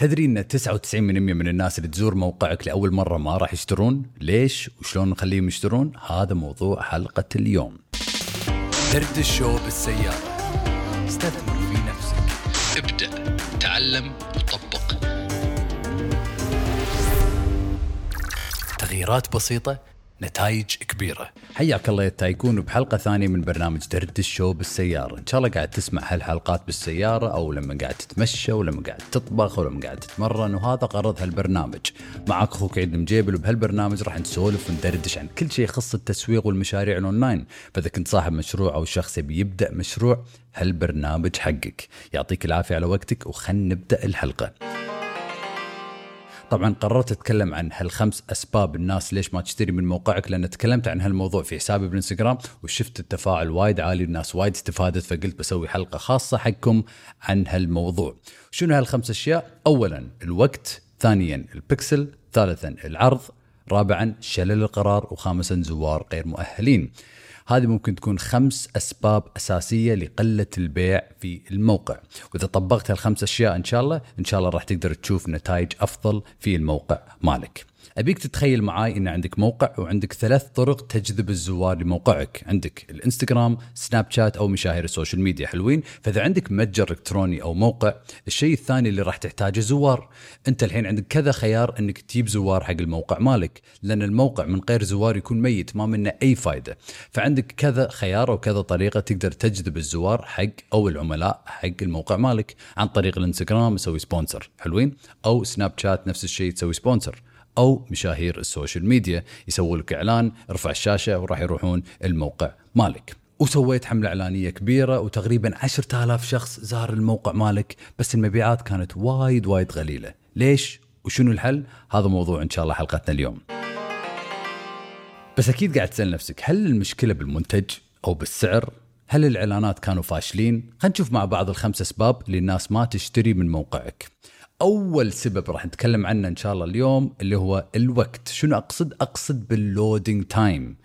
تدري إن 99% من الناس اللي تزور موقعك لأول مرة ما راح يشترون؟ ليش؟ وشلون نخليهم يشترون؟ هذا موضوع حلقة اليوم. درد الشو بالسيارة استثمر في نفسك ابدأ تعلم وطبق تغييرات بسيطة نتائج كبيرة حياك الله يا تايكون بحلقة ثانية من برنامج درد الشو بالسيارة، إن شاء الله قاعد تسمع هالحلقات بالسيارة أو لما قاعد تتمشى ولما قاعد تطبخ ولما قاعد تتمرن وهذا غرض هالبرنامج. معك أخوك عيد المجيبل وبهالبرنامج راح نسولف وندردش عن كل شيء يخص التسويق والمشاريع الأونلاين، فإذا كنت صاحب مشروع أو شخص يبي يبدأ مشروع هالبرنامج حقك. يعطيك العافية على وقتك وخلنا نبدأ الحلقة. طبعا قررت أتكلم عن هالخمس أسباب الناس ليش ما تشتري من موقعك لأن تكلمت عن هالموضوع في حسابي بالإنستغرام وشفت التفاعل وايد عالي الناس وايد استفادت فقلت بسوي حلقة خاصة حقكم عن هالموضوع. شنو هالخمس أشياء؟ اولا الوقت، ثانيا البكسل، ثالثا العرض، رابعا شلل القرار وخامسا زوار غير مؤهلين. هذه ممكن تكون خمس أسباب أساسية لقلة البيع في الموقع، وإذا طبقت هالخمس أشياء إن شاء الله، إن شاء الله راح تقدر تشوف نتائج أفضل في الموقع مالك. أبيك تتخيل معاي إن عندك موقع وعندك ثلاث طرق تجذب الزوار لموقعك، عندك الإنستغرام، سناب شات أو مشاهير ال social media حلوين، فإذا عندك متجر إلكتروني أو موقع، الشيء الثاني اللي راح تحتاجه زوار. أنت الحين عندك كذا خيار إنك تجيب زوار حق الموقع مالك، لأن الموقع من غير زوار يكون ميت ما منه أي فائده. فعندك كذا خيار وكذا طريقة تقدر تجذب الزوار حق أو العملاء حق الموقع مالك، عن طريق الإنستغرام تسوي sponsor، حلوين؟ أو سناب شات نفس الشيء تسوي sponsor. أو مشاهير ال social media. يسووا لك إعلان ارفع الشاشة وراح يروحون الموقع مالك. وسويت حملة إعلانية كبيرة وتقريبا 10000 شخص زار الموقع مالك بس المبيعات كانت وايد وايد قليلة. ليش؟ وشنو الحل؟ هذا موضوع إن شاء الله حلقتنا اليوم. بس أكيد قاعد تسأل نفسك هل المشكلة بالمنتج أو بالسعر؟ هل الإعلانات كانوا فاشلين؟ خلينا نشوف مع بعض الخمس أسباب للناس ما تشتري من موقعك. أول سبب راح نتكلم عنه إن شاء الله اليوم اللي هو الوقت. شنو أقصد؟ أقصد بال loading time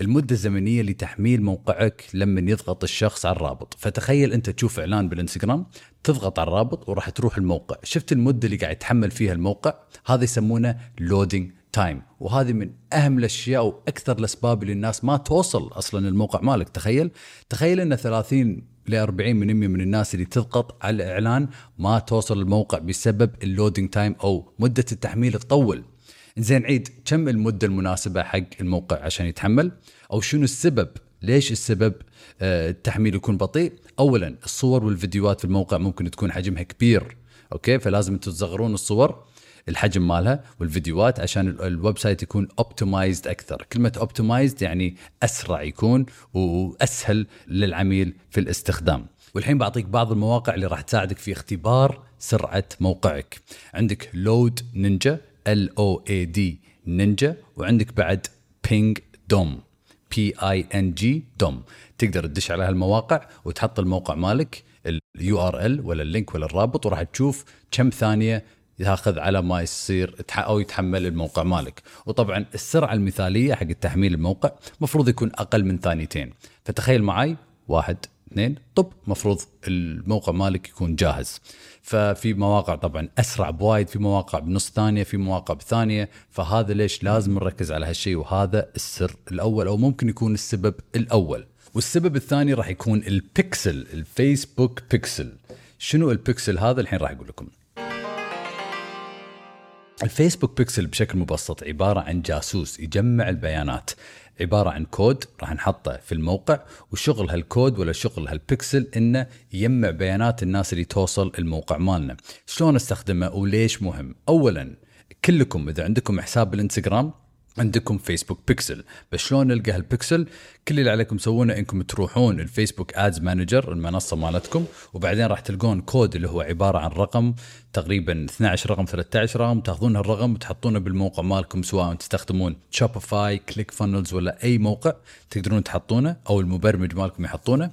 المدة الزمنية لتحميل موقعك لما يضغط الشخص على الرابط. فتخيل أنت تشوف إعلان بالإنستغرام تضغط على الرابط وراح تروح الموقع. شفت المدة اللي قاعد يتحمل فيها الموقع؟ هذا يسمونه loading time وهذه من أهم الأشياء وأكثر الأسباب اللي الناس ما توصل أصلا الموقع مالك. تخيل؟ تخيل إن 30 ل 40 من من الناس اللي تضغط على الإعلان ما توصل الموقع بسبب ال loading time أو مدة التحميل تطول زين عيد كم المدة المناسبة حق الموقع عشان يتحمل؟ أو شنو السبب؟ ليش السبب؟ آه، التحميل يكون بطيء؟ اولا الصور والفيديوهات في الموقع ممكن تكون حجمها كبير أوكي؟ فلازم أنتم تصغرون الصور. الحجم مالها والفيديوهات عشان ال- ال website يكون optimized أكثر. كلمة optimized يعني أسرع يكون وأسهل للعميل في الاستخدام. والحين بعطيك بعض المواقع اللي راح تساعدك في اختبار سرعة موقعك. عندك Load Ninja L O A D نينجا وعندك بعد Pingdom P I N G dom تقدر تدش على هالمواقع وتحط الموقع مالك ال URL ولا ال link ولا الرابط وراح تشوف كم ثانية ياخذ على ما يصير أو يتحمل الموقع مالك. وطبعا السرعة المثالية حق التحميل الموقع مفروض يكون أقل من ثانيتين. فتخيل معي واحد اثنين طب مفروض الموقع مالك يكون جاهز. ففي مواقع طبعا أسرع بوايد في مواقع بنص ثانية في مواقع بثانية. فهذا ليش لازم نركز على هالشيء؟ وهذا السر الأول أو ممكن يكون السبب الأول. والسبب الثاني راح يكون البيكسل الفيسبوك بيكسل. شنو البيكسل هذا؟ الحين راح أقول لكم. الفيسبوك بيكسل بشكل مبسط عبارة عن جاسوس يجمع البيانات. عبارة عن كود راح نحطه في الموقع وشغل هالكود ولا شغل هالبيكسل إنه يجمع بيانات الناس اللي توصل الموقع مالنا. شلون استخدمه وليش مهم؟ اولا كلكم إذا عندكم حساب بالانستغرام عندكم فيسبوك بيكسل بس شلون نلقى هالبيكسل كل اللي عليكم تسوونه إنكم تروحون الفيسبوك Ads Manager المنصة مالتكم وبعدين راح تلقون كود اللي هو عبارة عن رقم تقريبا 12 رقم 13 رقم تاخذون هالرقم وتحطونه بالموقع مالكم سواء تستخدمون Shopify ClickFunnels ولا أي موقع تقدرون تحطونه أو المبرمج مالكم يحطونه.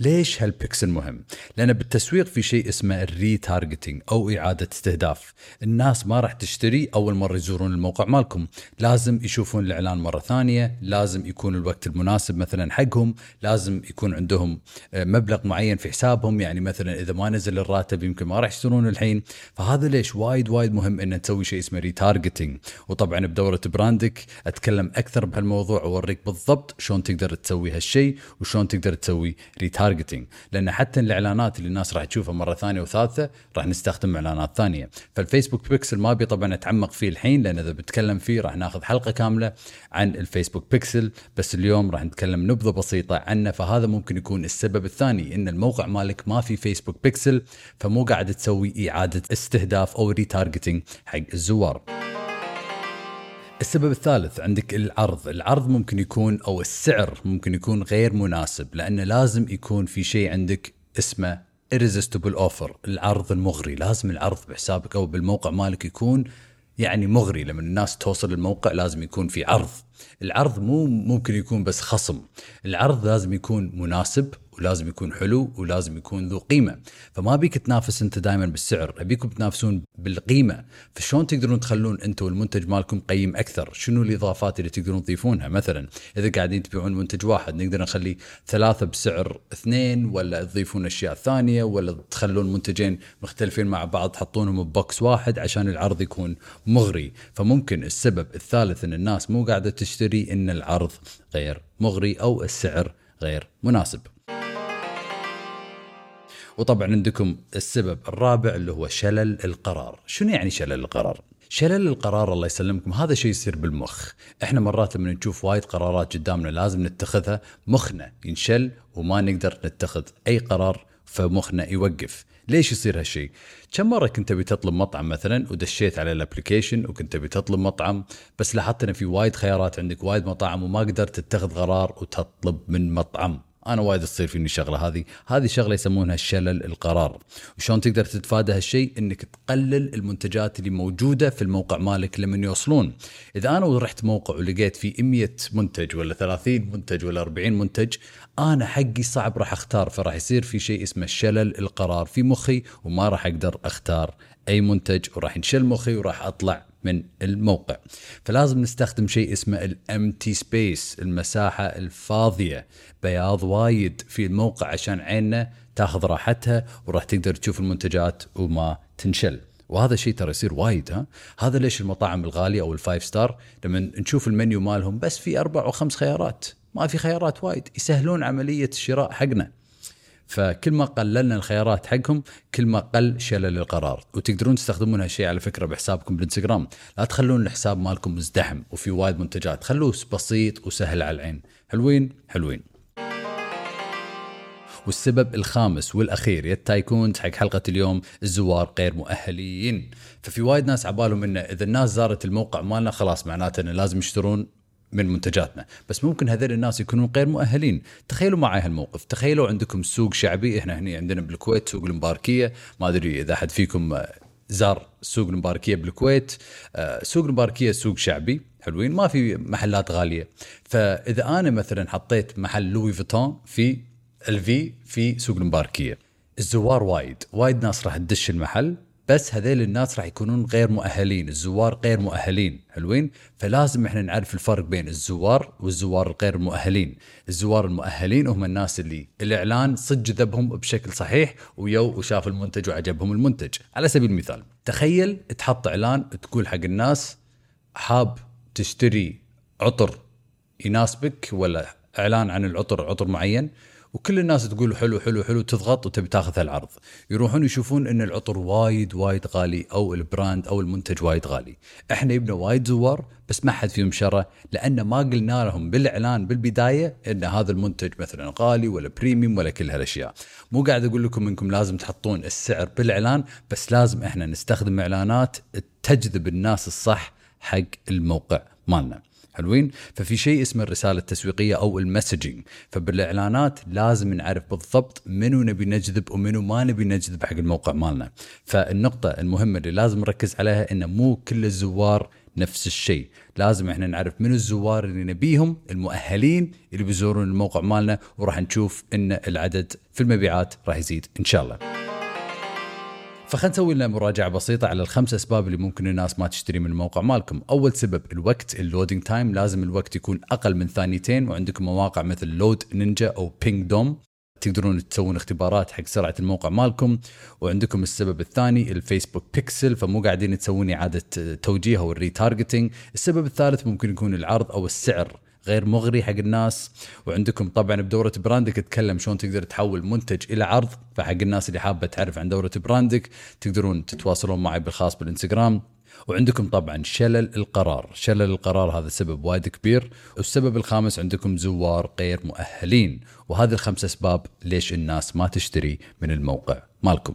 ليش هالبيكسل مهم؟ لأن بالتسويق في شيء اسمه ال retargeting أو إعادة استهداف، الناس ما راح تشتري أول مرة يزورون الموقع مالكم، لازم يشوفون الإعلان مرة ثانية لازم يكون الوقت المناسب مثلا حقهم لازم يكون عندهم آه، مبلغ معين في حسابهم يعني مثلا إذا ما نزل الراتب يمكن ما راح يشترون الحين. فهذا ليش وايد وايد مهم ان تسوي شيء اسمه retargeting وطبعا بدورة براندك أتكلم أكثر بهالموضوع واوريك بالضبط شلون تقدر تسوي هالشيء وشلون تقدر تسوي retargeting لأن حتى الإعلانات اللي الناس راح تشوفها مرة ثانية وثالثة راح نستخدم إعلانات ثانية. فالفيسبوك بيكسل ما أبي طبعا أتعمق فيه الحين لأن إذا بتكلم فيه راح ناخذ حلقة كاملة عن الفيسبوك بيكسل بس اليوم راح نتكلم نبذة بسيطة عنه فهذا ممكن يكون السبب الثاني إن الموقع مالك ما في فيسبوك بيكسل فمو قاعد تسوي إعادة استهداف أو retargeting حق الزوار. السبب الثالث عندك العرض. العرض ممكن يكون أو السعر ممكن يكون غير مناسب لأنه لازم يكون في شيء عندك اسمه irresistible offer العرض المغري. لازم العرض بحسابك أو بالموقع مالك يكون يعني مغري. لما الناس توصل الموقع لازم يكون في عرض. العرض مو ممكن يكون بس خصم. العرض لازم يكون مناسب. ولازم يكون حلو ولازم يكون ذو قيمة. فما بيك تنافس انت دائما بالسعر ابيكم تنافسون بالقيمة. فشلون تقدرون تخلون انت والمنتج مالكم قيم أكثر؟ شنو الإضافات اللي تقدرون تضيفونها؟ مثلا إذا قاعدين تبيعون منتج واحد نقدر نخلي ثلاثة بسعر اثنين ولا تضيفون أشياء ثانية ولا تخلون منتجين مختلفين مع بعض تحطونهم ببوكس واحد عشان العرض يكون مغري. فممكن السبب الثالث إن الناس مو قاعدة تشتري إن العرض غير مغري أو السعر غير مناسب. وطبعا عندكم السبب الرابع اللي هو شلل القرار. شنو يعني شلل القرار؟ شلل القرار الله يسلمكم هذا شيء يصير بالمخ. إحنا مرات لما نشوف وايد قرارات قدامنا لازم نتخذها مخنا ينشل وما نقدر نتخذ أي قرار فمخنا يوقف. ليش يصير هالشيء؟ كم مرة كنت تبي تطلب مطعم مثلا ودشيت على ال application وكنت تبي تطلب مطعم بس لاحظت إن في وايد خيارات عندك وايد مطاعم وما قدرت تتخذ قرار وتطلب من مطعم. أنا وايد تصير فيني شغله هذه. هذه شغلة يسمونها الشلل القرار. وشلون تقدر تتفادى هالشيء؟ إنك تقلل المنتجات اللي موجودة في الموقع مالك لمن يوصلون. إذا أنا رحت موقع ولقيت فيه 100 منتج ولا 30 منتج ولا 40 منتج أنا حقي صعب راح أختار. فراح يصير في شيء اسمه الشلل القرار في مخي وما راح أقدر أختار أي منتج وراح ينشل مخي وراح أطلع من الموقع. فلازم نستخدم شيء اسمه ال empty space المساحة الفاضية. بياض وايد في الموقع عشان عيننا تاخذ راحتها وراح تقدر تشوف المنتجات وما تنشل. وهذا الشيء ترى يصير وايد ها؟ هذا ليش المطاعم الغالية أو ال five star لما نشوف المنيو مالهم بس في أربع أو خمس خيارات. ما في خيارات وايد. يسهلون عملية الشراء حقنا. فكل ما قللنا الخيارات حقهم كل ما قل شلل القرار. وتقدرون تستخدمون هالشيء على فكرة بحسابكم بالإنستغرام. لا تخلون الحساب مالكم مزدحم وفي وايد منتجات. خلوه بسيط وسهل على العين. حلوين؟ حلوين. والسبب الخامس والأخير يا التايكونز حق حلقة اليوم الزوار غير مؤهلين. ففي وايد ناس عبالهم إنه إذا الناس زارت الموقع مالنا خلاص معناته إنه لازم يشترون من منتجاتنا. بس ممكن هذول الناس يكونون غير مؤهلين. تخيلوا معي هالموقف. تخيلوا عندكم سوق شعبي إحنا هنا عندنا بالكويت سوق المباركية. ما أدري إذا أحد فيكم زار سوق المباركية بالكويت. آه، سوق المباركية سوق شعبي. حلوين. ما في محلات غالية. فإذا أنا مثلا حطيت محل لوي فيتون في الفي في سوق المباركية الزوار وايد. وايد ناس راح تدش المحل. بس هذيل الناس راح يكونون غير مؤهلين الزوار غير مؤهلين حلوين؟ فلازم إحنا نعرف الفرق بين الزوار والزوار الغير مؤهلين. الزوار المؤهلين هم الناس اللي الإعلان صدق جذبهم بشكل صحيح ويو وشاف المنتج وعجبهم المنتج. على سبيل المثال تخيل تحط إعلان تقول حق الناس حاب تشتري عطر يناسبك ولا إعلان عن العطر عطر معين. وكل الناس تقول حلو حلو حلو تضغط وتبي تاخذ هالعرض. يروحون يشوفون إن العطر وايد وايد غالي أو ال brand أو المنتج وايد غالي. إحنا يبنا وايد زوار بس ما حد فيهم شرى لأن ما قلنا لهم بالإعلان بالبداية إن هذا المنتج مثلا غالي ولا premium ولا كل هالأشياء. مو قاعد أقول لكم إنكم لازم تحطون السعر بالإعلان بس لازم إحنا نستخدم إعلانات تجذب الناس الصح حق الموقع مالنا. حلوين. ففي شيء اسمه الرسالة التسويقية أو المسجنج فبالإعلانات لازم نعرف بالضبط منو نبي نجذب ومنو ما نبي نجذب حق الموقع مالنا. فالنقطة المهمة اللي لازم نركز عليها إن مو كل الزوار نفس الشيء. لازم إحنا نعرف من الزوار اللي نبيهم المؤهلين اللي بيزورون الموقع مالنا وراح نشوف إن العدد في المبيعات راح يزيد إن شاء الله. فخلنا نسوي لنا مراجعة بسيطة على الخمس أسباب اللي ممكن الناس ما تشتري من الموقع مالكم. أول سبب الوقت ال loading time. لازم الوقت يكون أقل من ثانيتين وعندكم مواقع مثل LoadNinja أو Pingdom. تقدرون تسوون اختبارات حق سرعة الموقع مالكم. وعندكم السبب الثاني ال Facebook Pixel فمو قاعدين تسوون إعادة توجيه أو ال retargeting السبب الثالث ممكن يكون العرض أو السعر. غير مغري حق الناس. وعندكم طبعا بدورة براندك اتكلم شلون تقدر تحول منتج إلى عرض فحق الناس اللي حابة تعرف عن دورة براندك تقدرون تتواصلون معي بالخاص بالإنستغرام. وعندكم طبعا شلل القرار. شلل القرار هذا سبب وايد كبير. والسبب الخامس عندكم زوار غير مؤهلين. وهذه الخمس أسباب ليش الناس ما تشتري من الموقع مالكم.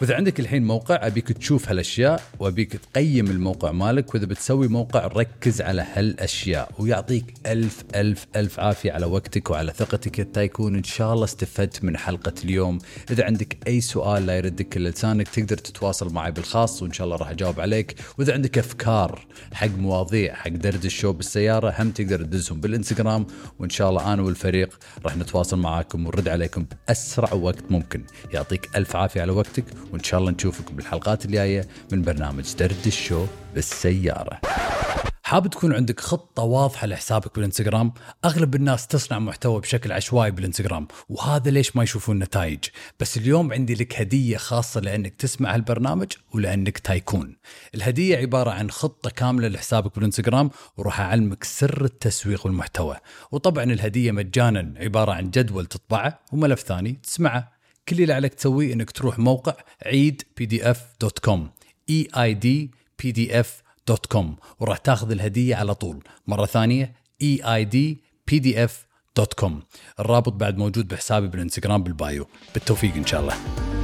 وإذا عندك الحين موقع أبيك تشوف هالأشياء وأبيك تقيم الموقع مالك وإذا بتسوي موقع ركز على هالأشياء ويعطيك ألف ألف ألف عافية على وقتك وعلى ثقتك. حتى يكون إن شاء الله استفدت من حلقة اليوم. إذا عندك أي سؤال لا يردك إلا لسانك تقدر تتواصل معي بالخاص وإن شاء الله راح أجاوب عليك. وإذا عندك أفكار حق مواضيع حق درد الشو بالسيارة هم تقدر تدزهم بالإنستغرام. وإن شاء الله أنا والفريق راح نتواصل معاكم ونرد عليكم بأسرع وقت ممكن. يعطيك ألف عافية على وقتك وإن شاء الله نشوفكم بالحلقات الجاية من برنامج درد الشو بالسيارة. حاب تكون عندك خطة واضحة لحسابك بالإنستغرام؟ أغلب الناس تصنع محتوى بشكل عشوائي بالإنستغرام وهذا ليش ما يشوفون نتائج؟ بس اليوم عندي لك هدية خاصة لأنك تسمع هالبرنامج ولأنك tycoon. الهدية عبارة عن خطة كاملة لحسابك بالإنستغرام وراح أعلمك سر التسويق والمحتوى. وطبعا الهدية مجانا عبارة عن جدول تطبعه وملف ثاني تسمعه. كل اللي عليك تسويه إنك تروح موقع عيد PDF dot com E I D PDF dot com وراح تاخذ الهدية على طول. مرة ثانية E I D PDF dot com الرابط بعد موجود بحسابي بالإنستغرام بال bio. بالتوفيق إن شاء الله.